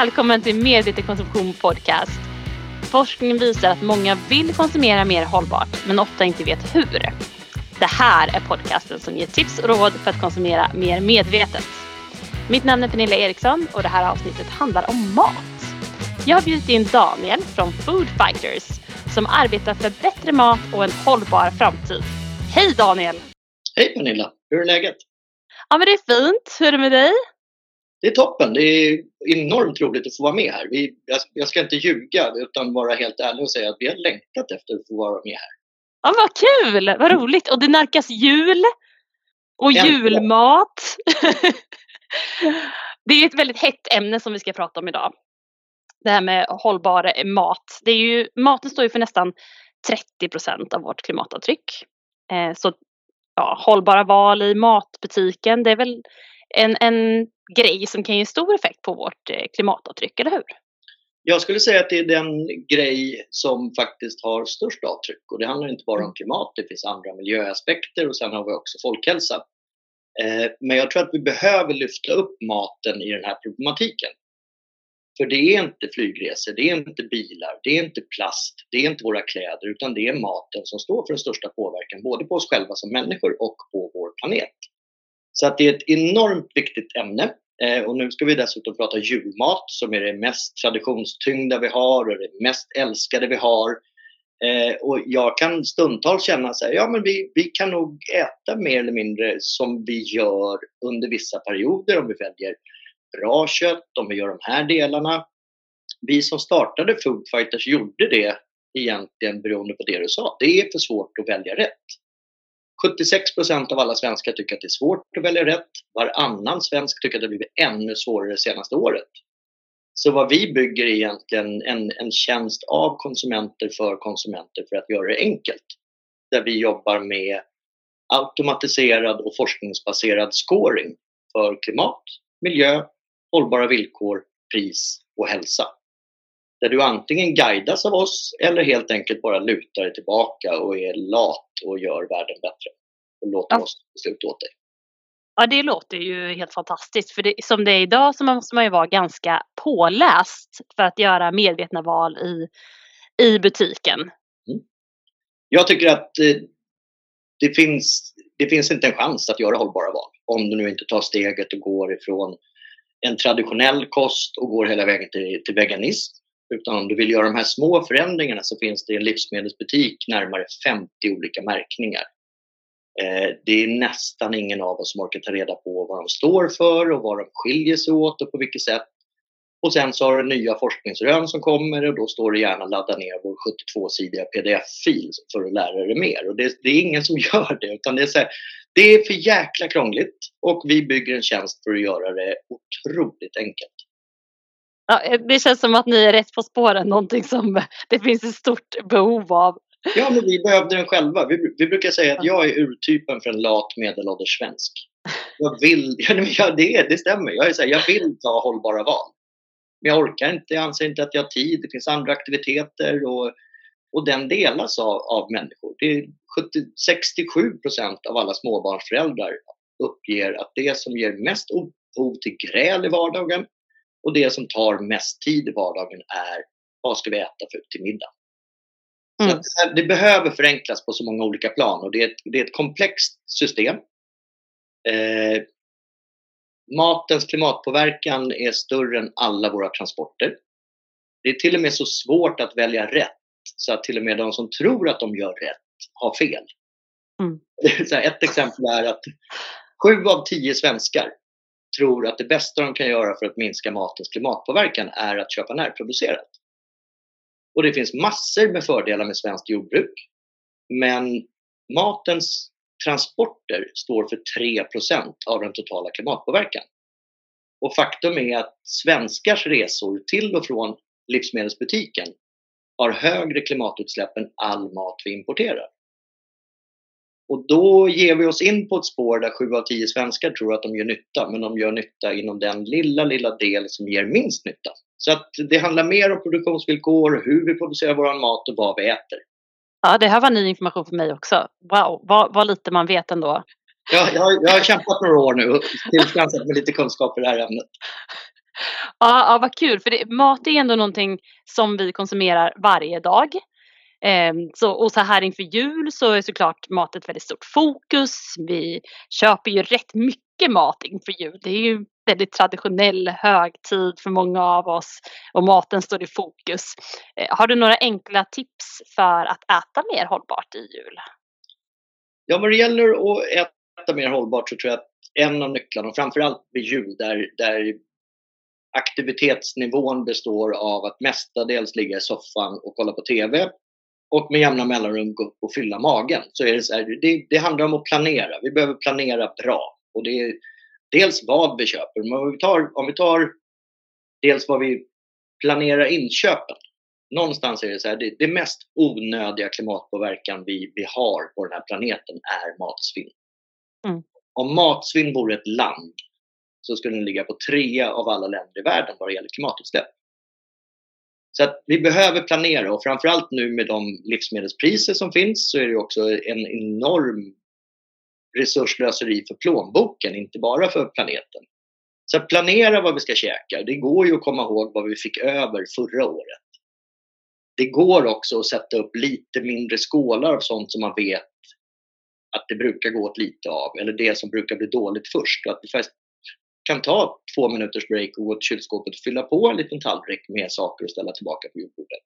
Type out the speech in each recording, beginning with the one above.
Välkommen till Medveten konsumtion podcast. Forskningen visar att många vill konsumera mer hållbart men ofta inte vet hur. Det här är podcasten som ger tips och råd för att konsumera mer medvetet. Mitt namn är Pernilla Eriksson och det här avsnittet handlar om mat. Jag har bjudit in Daniel från Food Fighters som arbetar för bättre mat och en hållbar framtid. Hej Daniel! Hej Pernilla! Hur är läget? Ja men det är fint. Hur är det med dig? Det är toppen. Det är enormt roligt att få vara med här. Vi, jag, jag ska inte ljuga utan vara helt ärlig och säga att vi har längtat efter att få vara med här. Ja, vad kul! Vad roligt! Och det närkas jul och Äntligen. julmat. det är ett väldigt hett ämne som vi ska prata om idag. Det här med hållbar mat. Det är ju, maten står ju för nästan 30 procent av vårt klimatavtryck. Eh, så ja, hållbara val i matbutiken, det är väl en, en grej som kan ge stor effekt på vårt eh, klimatavtryck, eller hur? Jag skulle säga att det är den grej som faktiskt har störst avtryck. Och det handlar inte bara om klimat, det finns andra miljöaspekter och sen har vi också folkhälsa. Eh, men jag tror att vi behöver lyfta upp maten i den här problematiken. För det är inte flygresor, det är inte bilar, det är inte plast, det är inte våra kläder utan det är maten som står för den största påverkan både på oss själva som människor och på vår planet. Så att det är ett enormt viktigt ämne. Eh, och nu ska vi dessutom prata julmat som är det mest traditionstyngda vi har och det mest älskade vi har. Eh, och jag kan stundtals känna så här, ja men vi, vi kan nog äta mer eller mindre som vi gör under vissa perioder om vi väljer bra kött, om vi gör de här delarna. Vi som startade Foodfighters gjorde det egentligen beroende på det du sa. Det är för svårt att välja rätt. 76 procent av alla svenskar tycker att det är svårt att välja rätt. Varannan svensk tycker att det har blivit ännu svårare det senaste året. Så vad vi bygger är egentligen en, en tjänst av konsumenter för konsumenter för att göra det enkelt. Där vi jobbar med automatiserad och forskningsbaserad scoring för klimat, miljö, hållbara villkor, pris och hälsa. Där du antingen guidas av oss eller helt enkelt bara lutar dig tillbaka och är lat och gör världen bättre. Och låter Ja. oss besluta åt dig. Ja, det låter ju helt fantastiskt. För det, som det är idag så måste man ju vara ganska påläst för att göra medvetna val i, i butiken. Jag tycker att eh, det, finns, det finns inte en chans att göra hållbara val om du nu inte tar steget och går ifrån en traditionell kost och går hela vägen till, till veganism. Utan om du vill göra de här små förändringarna så finns det i en livsmedelsbutik närmare 50 olika märkningar. Eh, det är nästan ingen av oss som orkar ta reda på vad de står för och vad de skiljer sig åt och på vilket sätt. Och sen så har du nya forskningsrön som kommer och då står det gärna ladda ner vår 72-sidiga pdf-fil för att lära dig mer. Och det, det är ingen som gör det utan det är, så här, det är för jäkla krångligt och vi bygger en tjänst för att göra det otroligt enkelt. Ja, det känns som att ni är rätt på spåren, någonting som det finns ett stort behov av. Ja, men vi behövde den själva. Vi, vi brukar säga att jag är urtypen för en lat medelålders svensk. Jag vill, ja, men ja, det, det stämmer. Jag, är så här, jag vill ta hållbara val. Men jag orkar inte, jag anser inte att jag har tid. Det finns andra aktiviteter och, och den delas av, av människor. Det är 70, 67 procent av alla småbarnsföräldrar uppger att det som ger mest upphov till gräl i vardagen och det som tar mest tid i vardagen är vad ska vi äta för till middag? Mm. det det behöver förenklas på så många olika plan och det är ett, det är ett komplext system. Eh, matens klimatpåverkan är större än alla våra transporter. Det är till och med så svårt att välja rätt så att till och med de som tror att de gör rätt har fel. Mm. Ett exempel är att sju av tio svenskar tror att det bästa de kan göra för att minska matens klimatpåverkan är att köpa närproducerat. Och det finns massor med fördelar med svenskt jordbruk. Men matens transporter står för 3% av den totala klimatpåverkan. Och faktum är att svenskars resor till och från livsmedelsbutiken har högre klimatutsläpp än all mat vi importerar. Och då ger vi oss in på ett spår där 7 av 10 svenskar tror att de gör nytta, men de gör nytta inom den lilla, lilla del som ger minst nytta. Så att det handlar mer om produktionsvillkor, hur vi producerar vår mat och vad vi äter. Ja, det här var ny information för mig också. Wow, vad, vad lite man vet ändå. Jag, jag, jag har kämpat några år nu och tillskansat mig lite kunskap i det här ämnet. Ja, ja vad kul, för det, mat är ändå någonting som vi konsumerar varje dag. Eh, så, och så här inför jul så är såklart mat ett väldigt stort fokus. Vi köper ju rätt mycket mat inför jul. Det är ju väldigt traditionell högtid för många av oss och maten står i fokus. Eh, har du några enkla tips för att äta mer hållbart i jul? Ja, vad det gäller att äta mer hållbart så tror jag att en av nycklarna, och framförallt vid jul där, där aktivitetsnivån består av att mestadels ligga i soffan och kolla på TV och med jämna mellanrum gå upp och fylla magen. Så är det, så här, det, det, handlar om att planera. Vi behöver planera bra. Och det är dels vad vi köper, men om vi tar, om vi tar dels vad vi planerar inköpen. Någonstans är det så här, det, det mest onödiga klimatpåverkan vi, vi har på den här planeten är matsvinn. Mm. Om matsvinn vore ett land så skulle den ligga på trea av alla länder i världen vad det gäller klimatutsläpp. Så att vi behöver planera och framförallt nu med de livsmedelspriser som finns så är det också en enorm resurslöseri för plånboken, inte bara för planeten. Så att planera vad vi ska käka, det går ju att komma ihåg vad vi fick över förra året. Det går också att sätta upp lite mindre skålar av sånt som man vet att det brukar gå åt lite av, eller det som brukar bli dåligt först. Och att vi faktiskt kan ta två minuters break och gå till kylskåpet och fylla på en liten tallrik med saker och ställa tillbaka på jordbordet.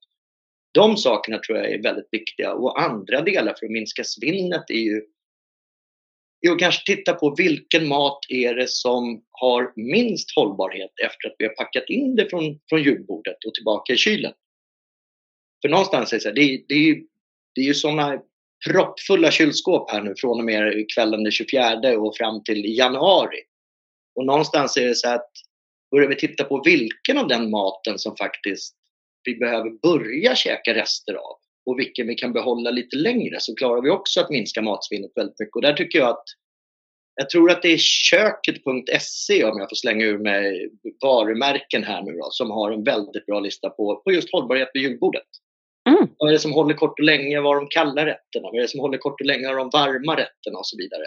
De sakerna tror jag är väldigt viktiga. Och andra delar för att minska svinnet är ju är att kanske titta på vilken mat är det som har minst hållbarhet efter att vi har packat in det från, från julbordet och tillbaka i kylen. För någonstans är det så här, det, det, det är ju sådana proppfulla kylskåp här nu från och med kvällen den 24 och fram till januari. Och någonstans är det så att börjar vi titta på vilken av den maten som faktiskt vi behöver börja käka rester av och vilken vi kan behålla lite längre så klarar vi också att minska matsvinnet väldigt mycket. Och där tycker jag att jag tror att det är köket.se om jag får slänga ur mig varumärken här nu då, som har en väldigt bra lista på, på just hållbarhet vid julbordet. Mm. Vad är det som håller kort och länge? Vad de kalla rätterna? Vad är det som håller kort och länge? Vad de varma rätterna? Och så vidare.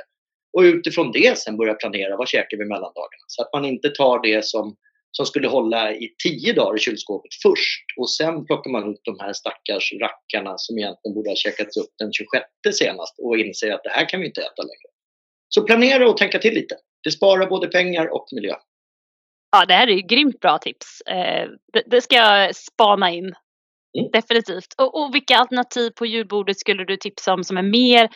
Och utifrån det sen börja planera vad käkar vi mellandagarna. Så att man inte tar det som, som skulle hålla i tio dagar i kylskåpet först och sen plockar man ut de här stackars rackarna som egentligen borde ha käkats upp den 26 senast och inser att det här kan vi inte äta längre. Så planera och tänka till lite. Det sparar både pengar och miljö. Ja, det här är ju grymt bra tips. Eh, det, det, ska jag spana in. Mm. Definitivt. Och, och, vilka alternativ på julbordet skulle du tipsa om som är mer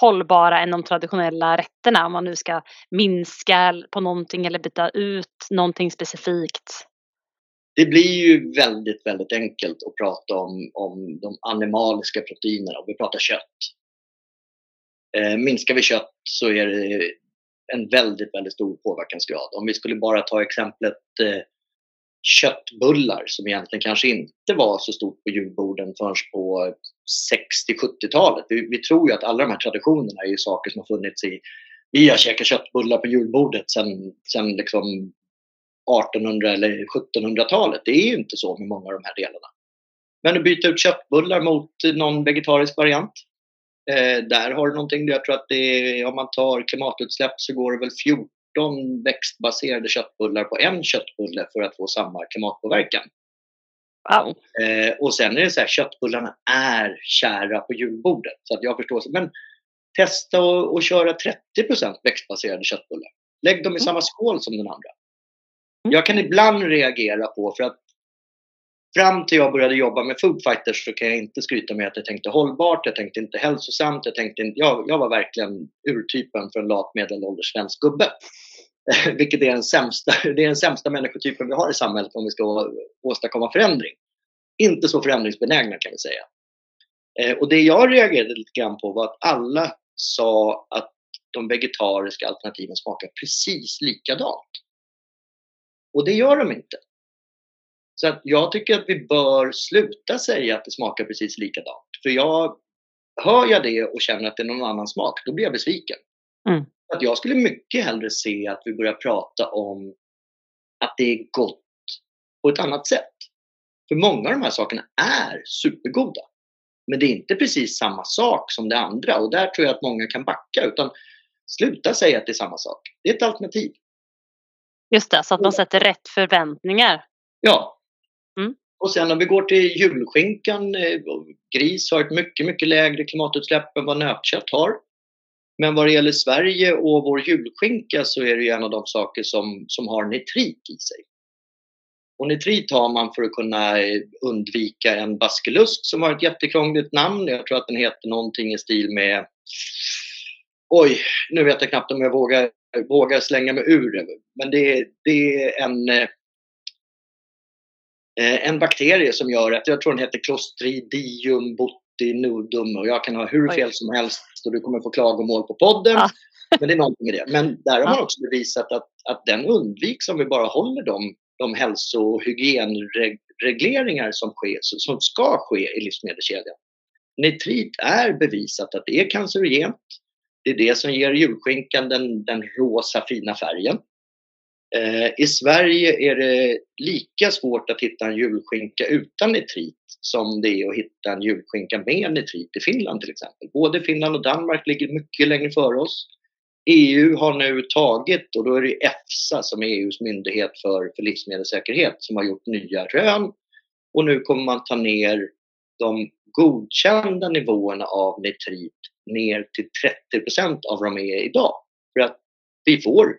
hållbara än de traditionella rätterna om man nu ska minska på någonting eller byta ut någonting specifikt? Det blir ju väldigt, väldigt enkelt att prata om, om de animaliska proteinerna, om vi pratar kött. Eh, minskar vi kött så är det en väldigt, väldigt stor påverkansgrad. Om vi skulle bara ta exemplet eh, köttbullar som egentligen kanske inte var så stort på julborden förrän på 60-70-talet. Vi, vi, tror ju att alla de här traditionerna är saker som har funnits i... Vi har käkat köttbullar på julbordet sedan sen liksom 1800 eller 1700-talet. Det är ju inte så med många av de här delarna. Men att byta ut köttbullar mot någon vegetarisk variant. Eh, där har du någonting. Jag tror att det är, om man tar klimatutsläpp så går det väl 14 växtbaserade köttbullar på en köttbulle för att få samma klimatpåverkan. Wow. Eh, och sen är det så här, köttbullarna är kära på julbordet. Så att jag förstår. Men testa att köra 30% växtbaserade köttbullar. Lägg dem i mm. samma skål som den andra. Mm. Jag kan ibland reagera på, för att fram till jag började jobba med Food Fighters så kan jag inte skryta med att jag tänkte hållbart, jag tänkte inte hälsosamt, jag, tänkte, jag, jag var verkligen urtypen för en lat medelålders svensk gubbe. Vilket är den, sämsta, det är den sämsta människotypen vi har i samhället om vi ska åstadkomma förändring. Inte så förändringsbenägna kan vi säga. Eh, och det jag reagerade lite grann på var att alla sa att de vegetariska alternativen smakar precis likadant. Och det gör de inte. Så att jag tycker att vi bör sluta säga att det smakar precis likadant. För jag, hör jag det och känner att det är någon annan smak, då blir jag besviken. Mm. Att jag skulle mycket hellre se att vi börjar prata om att det är gott på ett annat sätt. För många av de här sakerna är supergoda. Men det är inte precis samma sak som det andra och där tror jag att många kan backa. Utan sluta säga att det är samma sak. Det är ett alternativ. Just det, så att man sätter rätt förväntningar. Ja. Och sen om vi går till julskinkan, eh, gris har ett mycket, mycket lägre klimatutsläpp än vad nötkött har. Men vad det gäller Sverige och vår julskinka så är det ju en av de saker som, som har nitrit i sig. Och nitrit har man för att kunna eh, undvika en baskelusk som har ett jättekrångligt namn. Jag tror att den heter någonting i stil med Oj, nu vet jag knappt om jag vågar, vågar slänga mig ur det. Men det, det är en, eh, en bakterie som gör att, jag tror den heter Clostridium botulinum och jag kan ha hur fel som helst och du kommer få klagomål på podden. Ja. Men det är någonting i det. Men där har man också bevisat att, att den undviks om vi bara håller de, de hälso och hygienregleringar som, sker, som ska ske i livsmedelskedjan. Nitrit är bevisat att det är cancerogent. Det är det som ger julskinkan den, den rosa fina färgen. Eh, I Sverige är det lika svårt att hitta en julskinka utan nitrit som det är att hitta en julskinka med nitrit i Finland till exempel. Både Finland och Danmark ligger mycket längre före oss. EU har nu tagit, och då är det EFSA som är EUs myndighet för, för livsmedelssäkerhet, som har gjort nya rön. Och nu kommer man ta ner de godkända nivåerna av nitrit ner till 30% av vad de är idag. För att vi får,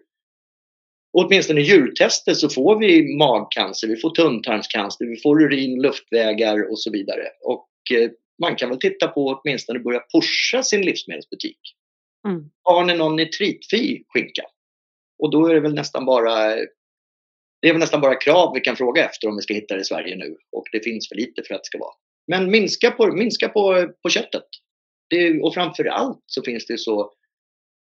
åtminstone i djurtester så får vi magcancer, vi får tunntarmscancer, vi får urin luftvägar och så vidare. Och eh, man kan väl titta på att åtminstone börja pusha sin livsmedelsbutik. Mm. Har ni någon nitritfri skinka? Och då är det väl nästan bara det är väl nästan bara krav vi kan fråga efter om vi ska hitta det i Sverige nu. Och det finns för lite för att det ska vara. Men minska på, minska på, på köttet. Det, och framför allt så finns det så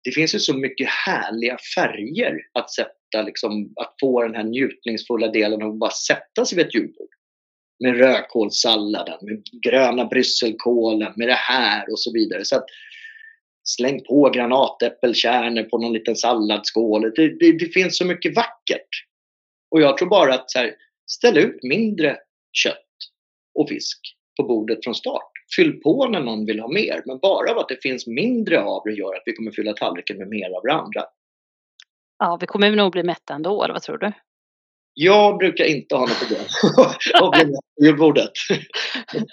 det finns ju så mycket härliga färger att sätta, liksom, att få den här njutningsfulla delen av att bara sätta sig vid ett julbord. Med rödkålssalladen, med gröna brysselkålen, med det här och så vidare. Så att, släng på granatäppelkärnor på någon liten salladsskål. Det, det, det, finns så mycket vackert. Och jag tror bara att så här, ställ ut mindre kött och fisk på bordet från start. Fyll på när någon vill ha mer, men bara av att det finns mindre av det gör att vi kommer fylla tallriken med mer av det andra. Ja, vi kommer nog bli mätta ändå, eller vad tror du? Jag brukar inte ha något problem att bli mätt på julbordet.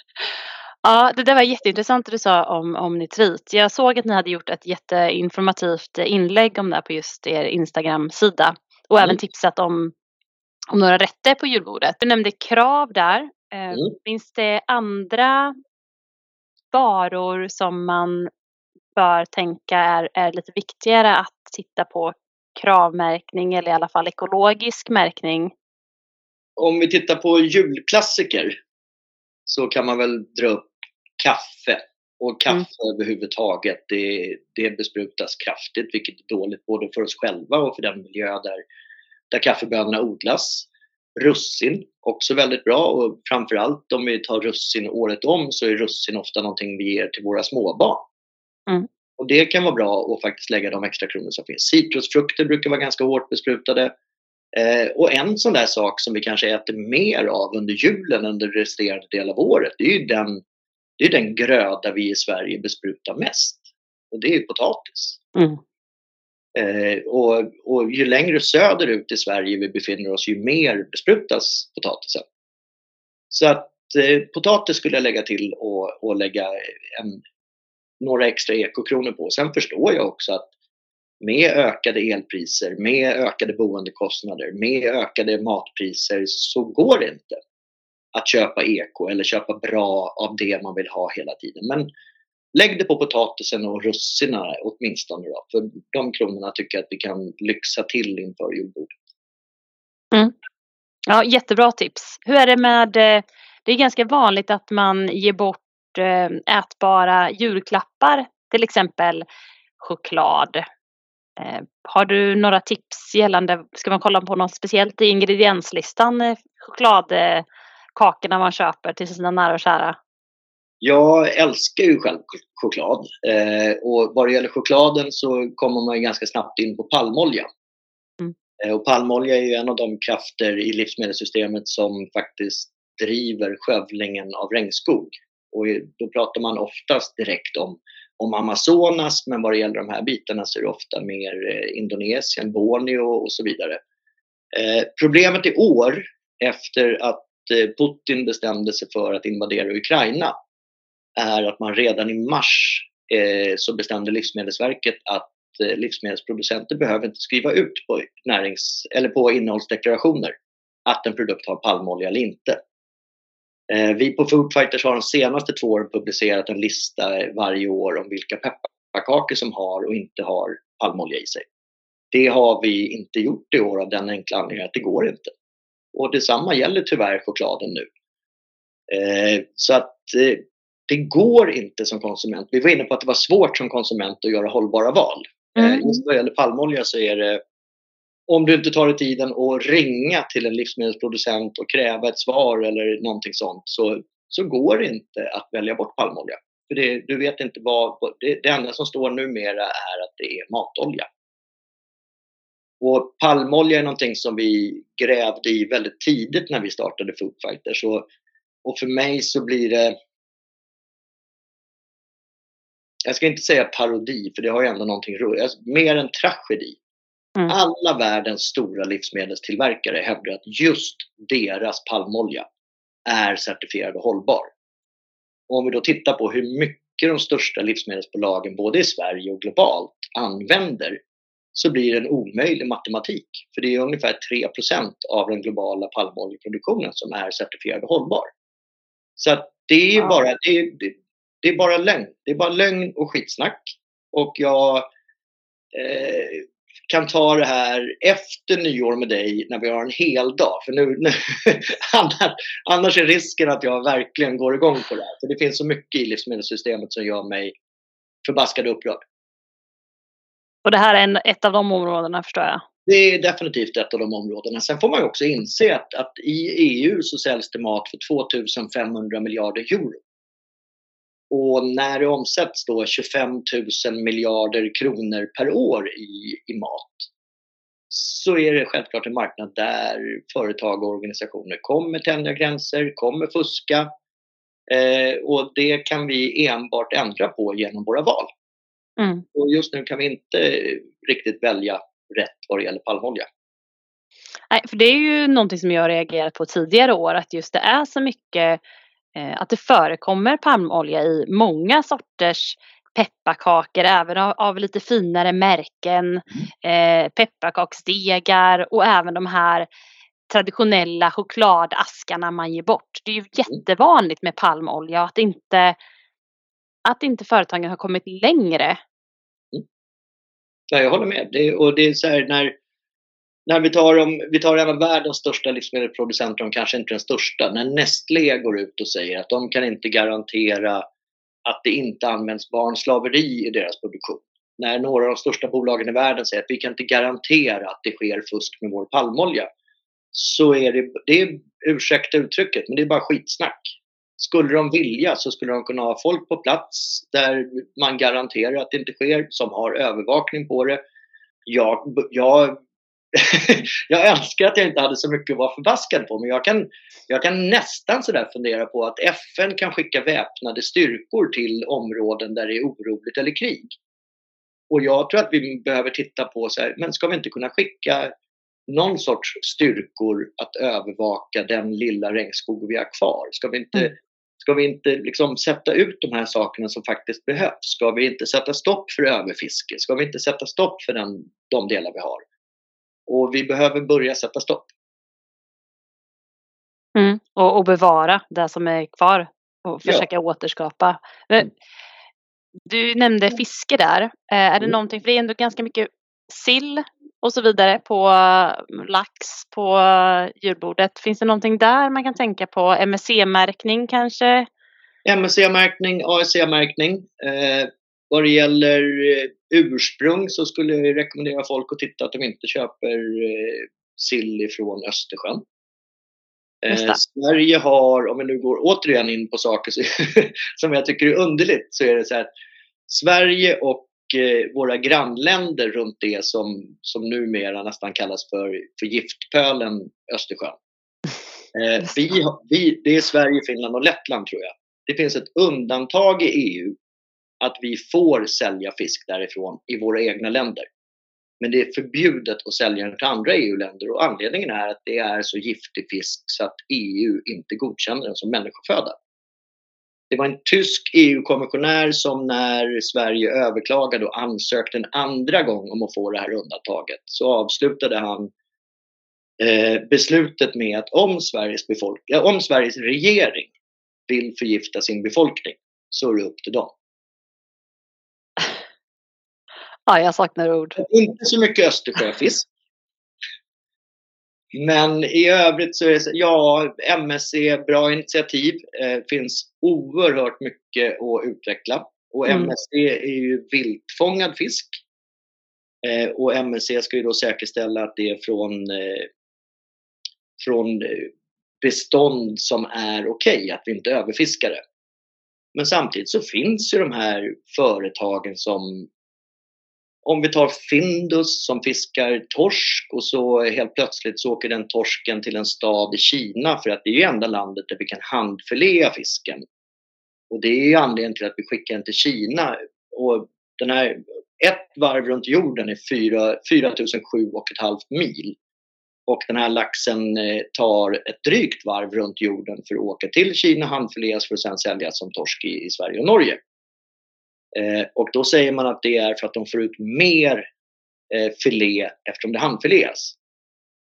Ja, det där var jätteintressant det du sa om, om nitrit. Jag såg att ni hade gjort ett jätteinformativt inlägg om det på just er Instagram-sida och mm. även tipsat om, om några rätter på julbordet. Du nämnde krav där. Eh, mm. Finns det andra varor som man bör tänka är, är lite viktigare att titta på kravmärkning eller i alla fall ekologisk märkning? Om vi tittar på julklassiker så kan man väl dra upp kaffe. Och kaffe mm. överhuvudtaget, det, det besprutas kraftigt vilket är dåligt både för oss själva och för den miljö där, där kaffebönorna odlas. Russin, också väldigt bra och framförallt om vi tar russin året om så är russin ofta någonting vi ger till våra småbarn. Mm. Och det kan vara bra att faktiskt lägga de extra kronor som finns. Citrusfrukter brukar vara ganska hårt besprutade. Eh, och en sån där sak som vi kanske äter mer av under julen under resterande del av året, det är ju den, det är den gröda vi i Sverige besprutar mest. Och det är potatis. Mm. Eh, och, och, ju längre söderut i Sverige vi befinner oss, ju mer besprutas potatisen. Så att eh, potatis skulle jag lägga till och, och lägga en, några extra ekokronor på. Sen förstår jag också att med ökade elpriser, med ökade boendekostnader, med ökade matpriser så går det inte att köpa eko eller köpa bra av det man vill ha hela tiden. Men lägg det på potatisen och russinen åtminstone då. För de kronorna tycker jag att vi kan lyxa till inför julbordet. Mm. Ja, jättebra tips. Hur är det med, eh, det är ganska vanligt att man ger bort eh, ätbara julklappar, till exempel choklad. Eh, har du några tips gällande, ska man kolla på något speciellt i ingredienslistan, chokladkakorna man köper till sina nära och kära? Jag älskar ju själv choklad eh, och vad det gäller chokladen så kommer man ganska snabbt in på palmolja. Mm. Eh, och palmolja är ju en av de krafter i livsmedelssystemet som faktiskt driver skövlingen av regnskog. Och då pratar man oftast direkt om, om Amazonas men vad det gäller de här bitarna så är det ofta mer eh, Indonesien, Borneo och så vidare. Eh, problemet i år, efter att eh, Putin bestämde sig för att invadera Ukraina, är att man redan i mars eh, så bestämde Livsmedelsverket att eh, livsmedelsproducenter behöver inte skriva ut på, närings, eller på innehållsdeklarationer att en produkt har palmolja eller inte. Eh, vi på Foodfighters har de senaste två åren publicerat en lista varje år om vilka pepparkakor som har och inte har palmolja i sig. Det har vi inte gjort i år av den enkla anledningen att det går inte. Och detsamma gäller tyvärr chokladen nu. Eh, så att eh, det går inte som konsument. Vi var inne på att det var svårt som konsument att göra hållbara val. Mm. Just vad gäller palmolja så är det om du inte tar dig tiden att ringa till en livsmedelsproducent och kräva ett svar eller någonting sånt så, så går det inte att välja bort palmolja. För det, du vet inte vad, det, det enda som står numera är att det är matolja. Och palmolja är någonting som vi grävde i väldigt tidigt när vi startade Foodfighters. Och, och för mig så blir det jag ska inte säga parodi, för det har ju ändå någonting roligt. Alltså, mer en tragedi. Mm. Alla världens stora livsmedelstillverkare hävdar att just deras palmolja är certifierad och hållbar. Och om vi då tittar på hur mycket de största livsmedelsbolagen både i Sverige och globalt använder så blir det en omöjlig matematik. För det är ungefär 3% av den globala palmoljeproduktionen som är certifierad och hållbar. Så det är, ja. bara, det, det, det är bara lögn. Det är bara lögn och skitsnack. Och jag eh, kan ta det här efter nyår med dig när vi har en hel dag. För nu, nu annars är risken att jag verkligen går igång på det här. För det finns så mycket i livsmedelssystemet som gör mig förbaskat upprörd. Och det här är en, ett av de områdena förstår jag? Det är definitivt ett av de områdena. Sen får man också inse att, att i EU så säljs det mat för 2500 miljarder euro. Och när det omsätts då 25 000 miljarder kronor per år i, i mat så är det självklart en marknad där företag och organisationer kommer tänja gränser, kommer fuska. Eh, och det kan vi enbart ändra på genom våra val. Mm. Och just nu kan vi inte riktigt välja rätt vad det gäller palmolja. Nej, för det är ju någonting som jag reagerat på tidigare år att just det är så mycket att det förekommer palmolja i många sorters pepparkakor, även av, av lite finare märken, eh, pepparkaksdegar och även de här traditionella chokladaskarna man ger bort. Det är ju jättevanligt med palmolja och att inte, att inte företagen har kommit längre. Mm. Ja, jag håller med. Det, och det är så här, när, när vi tar, om, vi tar en av världens största livsmedelsproducenter, de kanske inte den största, när Nestlé går ut och säger att de kan inte garantera att det inte används barnslaveri i deras produktion. När några av de största bolagen i världen säger att vi kan inte garantera att det sker fusk med vår palmolja. Så är det, det är, ursäkta uttrycket, men det är bara skitsnack. Skulle de vilja så skulle de kunna ha folk på plats där man garanterar att det inte sker, som har övervakning på det. Jag, jag jag önskar att jag inte hade så mycket att vara förbaskad på, men jag kan, jag kan nästan sådär fundera på att FN kan skicka väpnade styrkor till områden där det är oroligt eller krig. Och jag tror att vi behöver titta på så här, men ska vi inte kunna skicka någon sorts styrkor att övervaka den lilla regnskog vi har kvar? Ska vi inte, mm. ska vi inte liksom sätta ut de här sakerna som faktiskt behövs? Ska vi inte sätta stopp för överfiske? Ska vi inte sätta stopp för den, de delar vi har? Och vi behöver börja sätta stopp. Mm, och, och, bevara det som är kvar och försöka ja. återskapa. Mm. Du nämnde fiske där. Eh, är det mm. någonting, för det är ändå ganska mycket sill och så vidare på mm, lax på djurbordet. Finns det någonting där man kan tänka på? MSC-märkning kanske? MSC-märkning, ASC-märkning. Vad det gäller eh, ursprung så skulle jag rekommendera folk att titta att de inte köper eh, sill ifrån Östersjön. Eh, Sverige har, om vi nu går återigen in på saker som jag tycker är underligt, så är det så här Sverige och eh, våra grannländer runt det som, som numera nästan kallas för, för giftpölen Östersjön. Eh, vi, vi, det är Sverige, Finland och Lettland tror jag. Det finns ett undantag i EU att vi får sälja fisk därifrån i våra egna länder. Men det är förbjudet att sälja den till andra EU-länder och anledningen är att det är så giftig fisk så att EU inte godkänner den som människoföda. Det var en tysk EU-kommissionär som när Sverige överklagade och ansökte en andra gång om att få det här undantaget så avslutade han eh, beslutet med att om Sveriges, befolk om Sveriges regering vill förgifta sin befolkning så är det upp till dem. Ja, jag saknar ord. Inte så mycket Östersjöfisk. Men i övrigt så är det ja, MSC, bra initiativ. Eh, finns oerhört mycket att utveckla. Och mm. MSC är ju viltfångad fisk. Eh, och MSC ska ju då säkerställa att det är från, eh, från bestånd som är okej, okay, att vi inte överfiskar det. Men samtidigt så finns ju de här företagen som om vi tar Findus som fiskar torsk och så helt plötsligt så åker den torsken till en stad i Kina för att det är ju enda landet där vi kan handfilea fisken. Och det är ju anledningen till att vi skickar den till Kina. Och den här, ett varv runt jorden är 4, 4007,5 mil. Och den här laxen eh, tar ett drygt varv runt jorden för att åka till Kina, handfileas för att sedan säljas som torsk i, i Sverige och Norge. Eh, och då säger man att det är för att de får ut mer eh, filé eftersom det handfileas.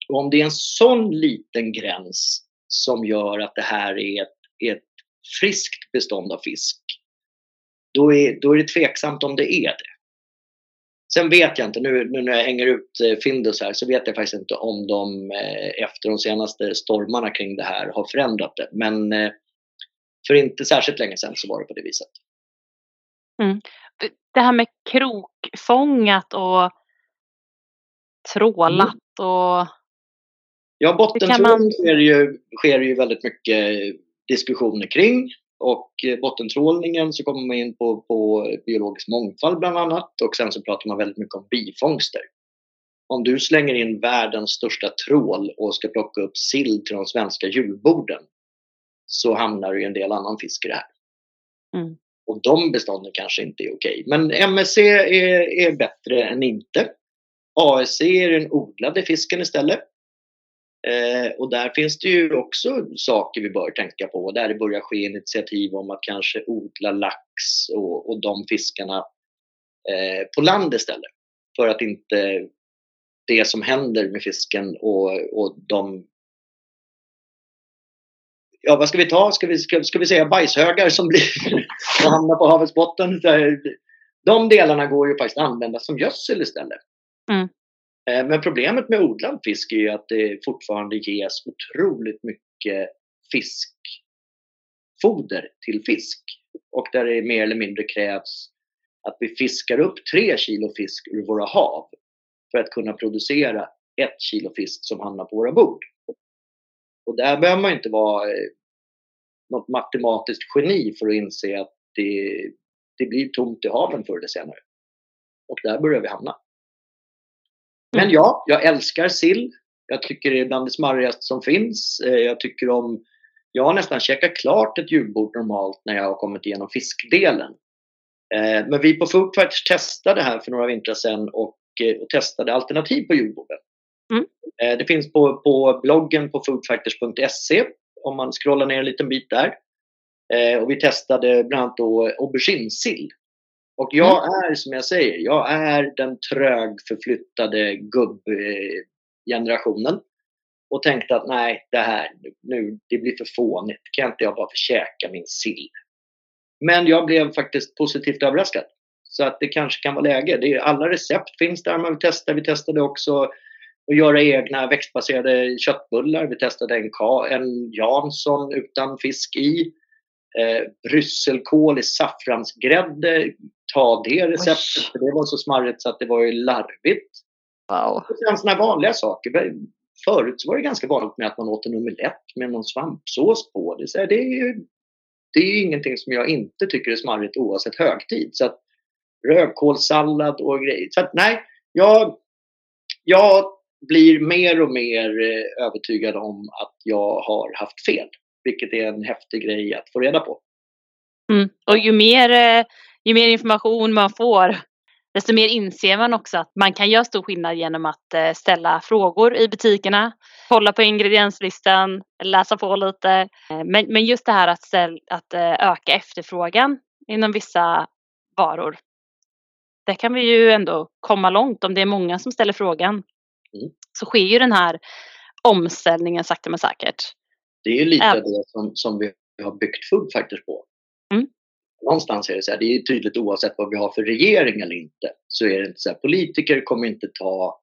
Och om det är en sån liten gräns som gör att det här är ett, ett friskt bestånd av fisk, då är, då är det tveksamt om det är det. Sen vet jag inte, nu, nu när jag hänger ut eh, Findus här, så vet jag faktiskt inte om de eh, efter de senaste stormarna kring det här har förändrat det. Men eh, för inte särskilt länge sedan så var det på det viset. Mm. Det här med krokfångat och trålat mm. och... Ja, bottentrålning man... sker, ju, sker ju väldigt mycket diskussioner kring. Och bottentrålningen så kommer man in på, på biologisk mångfald bland annat och sen så pratar man väldigt mycket om bifångster. Om du slänger in världens största trål och ska plocka upp sill till de svenska julborden så hamnar i en del annan fisk i det här. Mm. Och de bestånden kanske inte är okej. Okay. Men MSC är, är bättre än inte. ASC är den odlade fisken istället. Eh, och där finns det ju också saker vi bör tänka på. Där det börjar ske initiativ om att kanske odla lax och, och de fiskarna eh, på land istället. För att inte det som händer med fisken och, och de ja, vad ska vi ta? Ska vi, ska, ska vi säga bajshögar som blir och hamnar på havets botten? De delarna går ju faktiskt att använda som gödsel istället. Mm. Eh, men problemet med odlad fisk är ju att det fortfarande ges otroligt mycket fiskfoder till fisk. Och där det mer eller mindre krävs att vi fiskar upp tre kilo fisk ur våra hav för att kunna producera ett kilo fisk som hamnar på våra bord. Och där behöver man inte vara eh, något matematiskt geni för att inse att det, det blir tomt i haven förr eller senare. Och där börjar vi hamna. Men mm. ja, jag älskar sill. Jag tycker det är bland det smarrigaste som finns. Eh, jag tycker om... Jag har nästan käkat klart ett julbord normalt när jag har kommit igenom fiskdelen. Eh, men vi på Foodfighters testade här för några vintrar sedan och, och testade alternativ på julborden. Mm. Det finns på, på bloggen på foodfighters.se om man scrollar ner en liten bit där. Eh, och vi testade bland annat då auberginesill. Och jag mm. är som jag säger, jag är den trögförflyttade gubbgenerationen. Och tänkte att nej, det här nu, det blir för fånigt. Kan inte jag bara få käka min sill? Men jag blev faktiskt positivt överraskad. Så att det kanske kan vara läge. Det är, alla recept finns där man vill testa. Vi testade också och göra egna växtbaserade köttbullar. Vi testade en, en Jansson utan fisk i. Eh, brysselkål i saffransgrädde. Ta det receptet, för det var så smarrigt så att det var ju larvigt. Wow. Och sen sådana vanliga saker. Förut var det ganska vanligt med att man åt en omelett med någon svampsås på. Det, så det, är ju, det är ingenting som jag inte tycker är smarrigt oavsett högtid. Så att rödkålssallad och grejer. Så att nej, jag, jag blir mer och mer eh, övertygad om att jag har haft fel. Vilket är en häftig grej att få reda på. Mm. Och ju mer, eh, ju mer information man får desto mer inser man också att man kan göra stor skillnad genom att eh, ställa frågor i butikerna, kolla på ingredienslistan, läsa på lite. Men, men just det här att, ställ, att öka efterfrågan inom vissa varor. Där kan vi ju ändå komma långt om det är många som ställer frågan. Mm. Så sker ju den här omställningen sakta men säkert. Det är ju lite Äm... det som, som vi har byggt FUB faktiskt på. Mm. Någonstans är det så här, det är tydligt oavsett vad vi har för regering eller inte, så är det inte så här, politiker kommer inte ta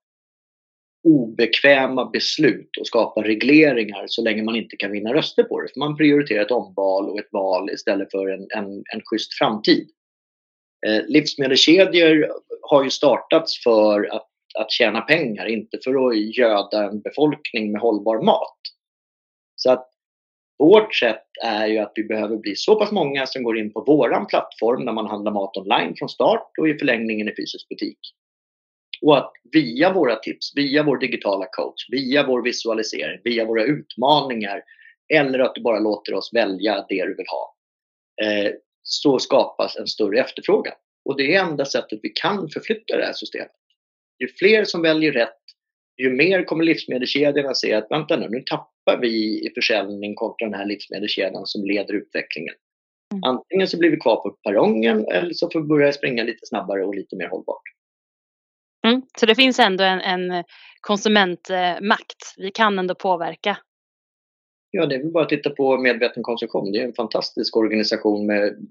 obekväma beslut och skapa regleringar så länge man inte kan vinna röster på det. För man prioriterar ett omval och ett val istället för en, en, en schysst framtid. Eh, livsmedelskedjor har ju startats för att, att tjäna pengar, inte för att göda en befolkning med hållbar mat. Så att vårt sätt är ju att vi behöver bli så pass många som går in på våran plattform när man handlar mat online från start och i förlängningen i fysisk butik. Och att via våra tips, via vår digitala coach, via vår visualisering, via våra utmaningar eller att du bara låter oss välja det du vill ha. Eh, så skapas en större efterfrågan. Och det är enda sättet vi kan förflytta det här systemet. Ju fler som väljer rätt, ju mer kommer livsmedelskedjorna se att vänta nu, nu tappar vi i försäljning kontra den här livsmedelskedjan som leder utvecklingen. Mm. Antingen så blir vi kvar på perrongen eller så får vi börja springa lite snabbare och lite mer hållbart. Mm. Så det finns ändå en, en konsumentmakt. Vi kan ändå påverka. Ja, det är väl bara att titta på medveten konsumtion. Det är en fantastisk organisation med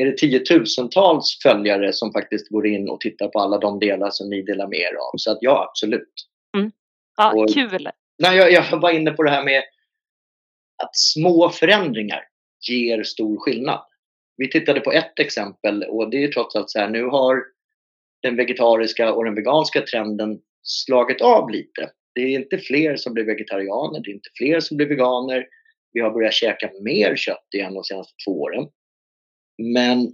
är det tiotusentals följare som faktiskt går in och tittar på alla de delar som ni delar med er av. Så att ja, absolut. Mm. Ja, och, kul! Nej, jag, jag var inne på det här med att små förändringar ger stor skillnad. Vi tittade på ett exempel och det är trots allt så här, nu har den vegetariska och den veganska trenden slagit av lite. Det är inte fler som blir vegetarianer, det är inte fler som blir veganer. Vi har börjat käka mer kött igen de senaste två åren. Men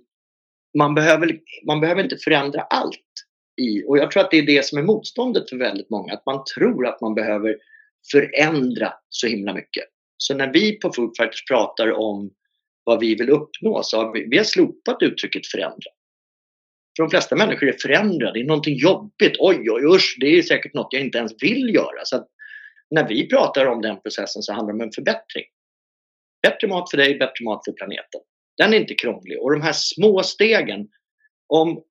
man behöver, man behöver inte förändra allt. I, och jag tror att det är det som är motståndet för väldigt många, att man tror att man behöver förändra så himla mycket. Så när vi på Food Fighters pratar om vad vi vill uppnå så har vi, vi har slopat uttrycket förändra. För de flesta människor är förändra, det är någonting jobbigt. Oj, oj, usch, det är säkert något jag inte ens vill göra. Så när vi pratar om den processen så handlar det om en förbättring. Bättre mat för dig, bättre mat för planeten. Den är inte krånglig. Och de här små stegen, om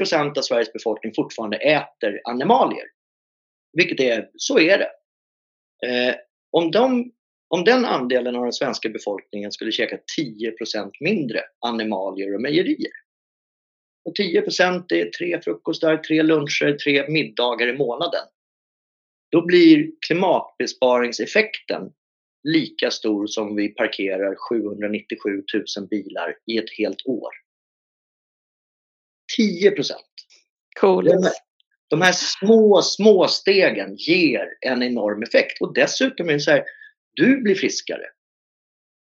90% av Sveriges befolkning fortfarande äter animalier, vilket är, så är det. Eh, om, de, om den andelen av den svenska befolkningen skulle käka 10% mindre animalier och mejerier, och 10% är tre frukostar, tre luncher, tre middagar i månaden. Då blir klimatbesparingseffekten lika stor som vi parkerar 797 000 bilar i ett helt år. 10 Cool. De här, de här små, små stegen ger en enorm effekt. Och dessutom är det så här, du blir friskare.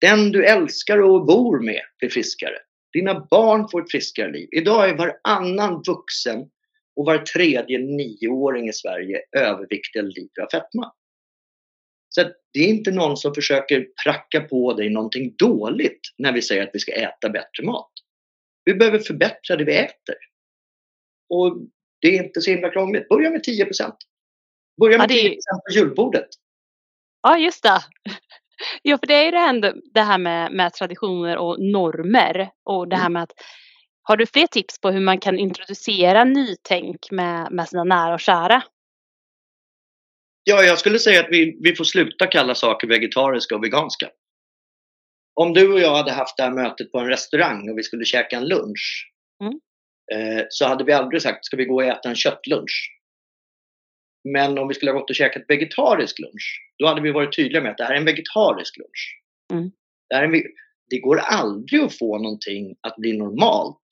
Den du älskar och bor med blir friskare. Dina barn får ett friskare liv. Idag är varannan vuxen och var tredje nioåring i Sverige överviktig eller lider av fetma. Så det är inte någon som försöker pracka på dig någonting dåligt när vi säger att vi ska äta bättre mat. Vi behöver förbättra det vi äter. Och det är inte så himla krångligt. Börja med 10% Börja med ja, det... 10% på julbordet. Ja, just det. Ja, för det är ju det här, det här med, med traditioner och normer och det här mm. med att har du fler tips på hur man kan introducera nytänk med, med sina nära och kära? Ja, jag skulle säga att vi, vi får sluta kalla saker vegetariska och veganska. Om du och jag hade haft det här mötet på en restaurang och vi skulle käka en lunch mm. eh, så hade vi aldrig sagt ska vi gå och äta en köttlunch. Men om vi skulle ha gått och käkat vegetarisk lunch, då hade vi varit tydliga med att det här är en vegetarisk lunch. Mm. Det, här är, det går aldrig att få någonting att bli normalt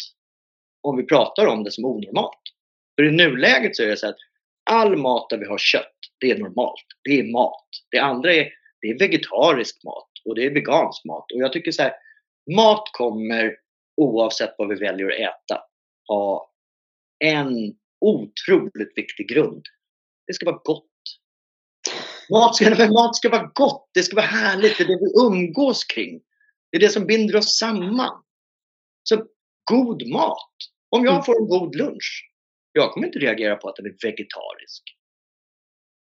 om vi pratar om det som onormalt. För i nuläget så är det så att all mat där vi har kött, det är normalt. Det är mat. Det andra är, det är vegetarisk mat och det är vegansk mat. Och jag tycker så här, mat kommer oavsett vad vi väljer att äta ha en otroligt viktig grund. Det ska vara gott. Mat ska, mat ska vara gott, det ska vara härligt, det är det vi umgås kring. Det är det som binder oss samman. Så god mat, Om jag mm. får en god lunch, jag kommer inte reagera på att den är vegetarisk.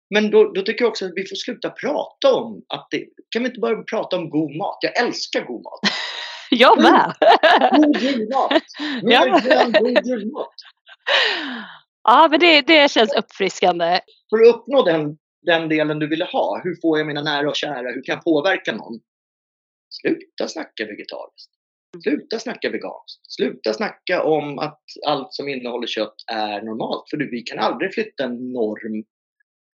Men då, då, tycker jag också att vi får sluta prata om att det, kan vi inte bara prata om god mat? Jag älskar god mat. jag med! God julmat! God julmat! Ja, men det, det känns uppfriskande. För att uppnå den, den delen du ville ha, hur får jag mina nära och kära, hur kan jag påverka någon? Sluta snacka vegetariskt. Sluta snacka veganskt. Sluta snacka om att allt som innehåller kött är normalt. För vi kan aldrig flytta en norm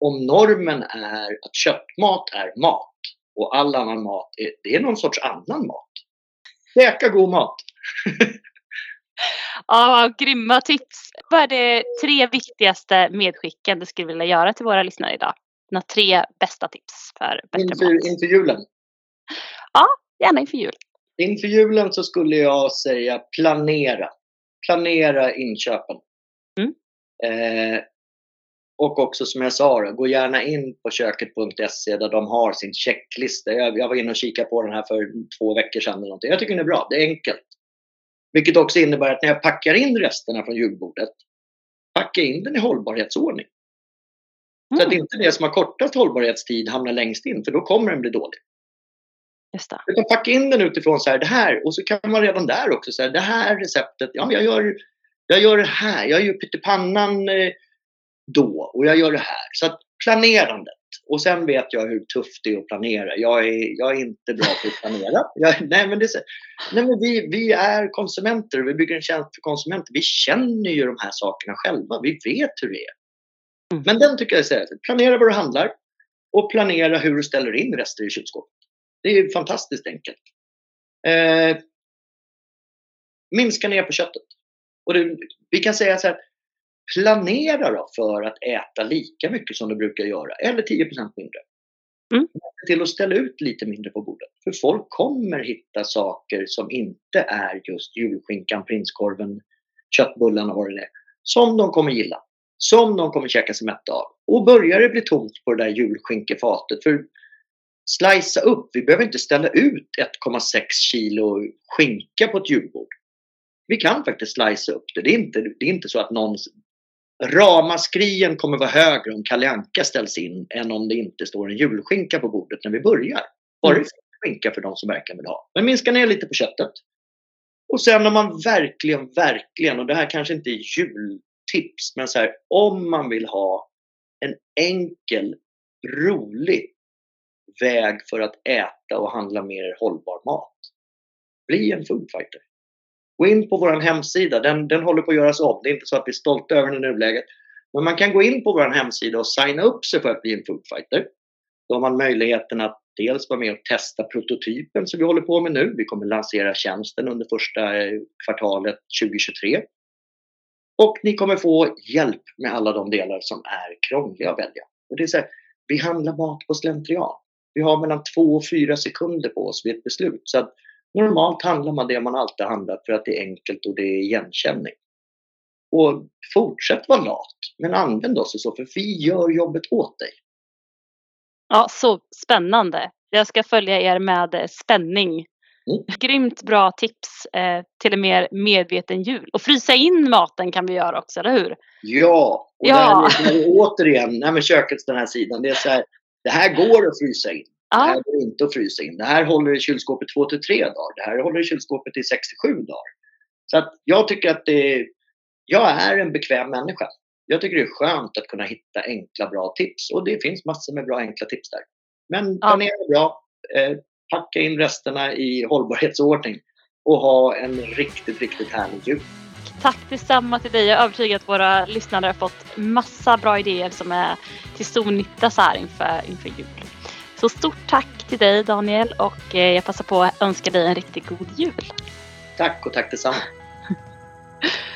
om normen är att köttmat är mat och all annan mat är, det är någon sorts annan mat. Käka god mat! ja, grymma tips. Vad är det tre viktigaste medskicken du skulle vilja göra till våra lyssnare idag? Dina tre bästa tips för bättre inför, mat. Inför julen? Ja, gärna inför jul. Inför julen så skulle jag säga planera. Planera inköpen. Mm. Eh, och också som jag sa, gå gärna in på köket.se där de har sin checklista. Jag, jag var inne och kikade på den här för två veckor sedan. Eller någonting. Jag tycker den är bra, det är enkelt. Vilket också innebär att när jag packar in resterna från julbordet, packa in den i hållbarhetsordning. Mm. Så att inte det som har kortast hållbarhetstid hamnar längst in, för då kommer den bli dålig. Det. Utan packa in den utifrån så här, det här, och så kan man redan där också säga, det här receptet, ja jag gör, jag gör det här, jag gör pyttipannan eh, då och jag gör det här. Så att planerandet. Och sen vet jag hur tufft det är att planera. Jag är, jag är inte bra på att planera. Jag, nej, men det är, nej, men vi, vi är konsumenter och vi bygger en tjänst för konsumenter. Vi känner ju de här sakerna själva. Vi vet hur det är. Mm. Men den tycker jag är särskilt. Planera vad du handlar och planera hur du ställer in rester i kylskåpet. Det är fantastiskt enkelt. Eh, minska ner på köttet. Och det, vi kan säga så här, planera då för att äta lika mycket som du brukar göra eller 10% mindre. Mm. Till att ställa ut lite mindre på bordet. För folk kommer hitta saker som inte är just julskinkan, prinskorven, köttbullarna och vad det är. Som de kommer gilla. Som de kommer käka sig mätta av. Och börjar det bli tomt på det där julskinkefatet. För slicea upp, vi behöver inte ställa ut 1,6 kilo skinka på ett julbord. Vi kan faktiskt slicea upp det. Det är inte, det är inte så att någon Ramaskrien kommer vara högre om Kalle Anka ställs in än om det inte står en julskinka på bordet när vi börjar. Bara det mm. skinka för de som verkligen vill ha. Men minska ner lite på köttet. Och sen om man verkligen, verkligen, och det här kanske inte är jultips, men så här, om man vill ha en enkel, rolig väg för att äta och handla mer hållbar mat. Bli en foodfighter. Gå in på vår hemsida, den, den håller på att göras om. Det är inte så att vi är stolta över den i nuläget. Men man kan gå in på vår hemsida och signa upp sig för att bli en foodfighter. Då har man möjligheten att dels vara med och testa prototypen som vi håller på med nu. Vi kommer lansera tjänsten under första eh, kvartalet 2023. Och ni kommer få hjälp med alla de delar som är krångliga att välja. Och det är så här, vi handlar mat på slentrian. Vi har mellan två och fyra sekunder på oss vid ett beslut. Så Normalt handlar man det man alltid handlat för att det är enkelt och det är igenkänning. Och fortsätt vara lat, men använd oss så, för vi gör jobbet åt dig. Ja, så spännande. Jag ska följa er med spänning. Mm. Grymt bra tips eh, till en mer medveten jul. Och frysa in maten kan vi göra också, eller hur? Ja, och ja. Det här, återigen, nej men kökets den här sidan, det är så här, det här går att frysa in. Det här går inte att frysa in. Det här håller i kylskåpet 2 till 3 dagar. Det här håller i kylskåpet i 6 till 7 dagar. Så att jag tycker att det, jag är en bekväm människa. Jag tycker det är skönt att kunna hitta enkla, bra tips. Och det finns massor med bra, enkla tips där. Men planera bra. Eh, packa in resterna i hållbarhetsordning och ha en riktigt, riktigt härlig jul. Tack detsamma till dig. Jag är övertygad att våra lyssnare har fått massa bra idéer som är till stor nytta så här inför, inför jul. Så stort tack till dig Daniel och eh, jag passar på att önska dig en riktigt god jul. Tack och tack detsamma.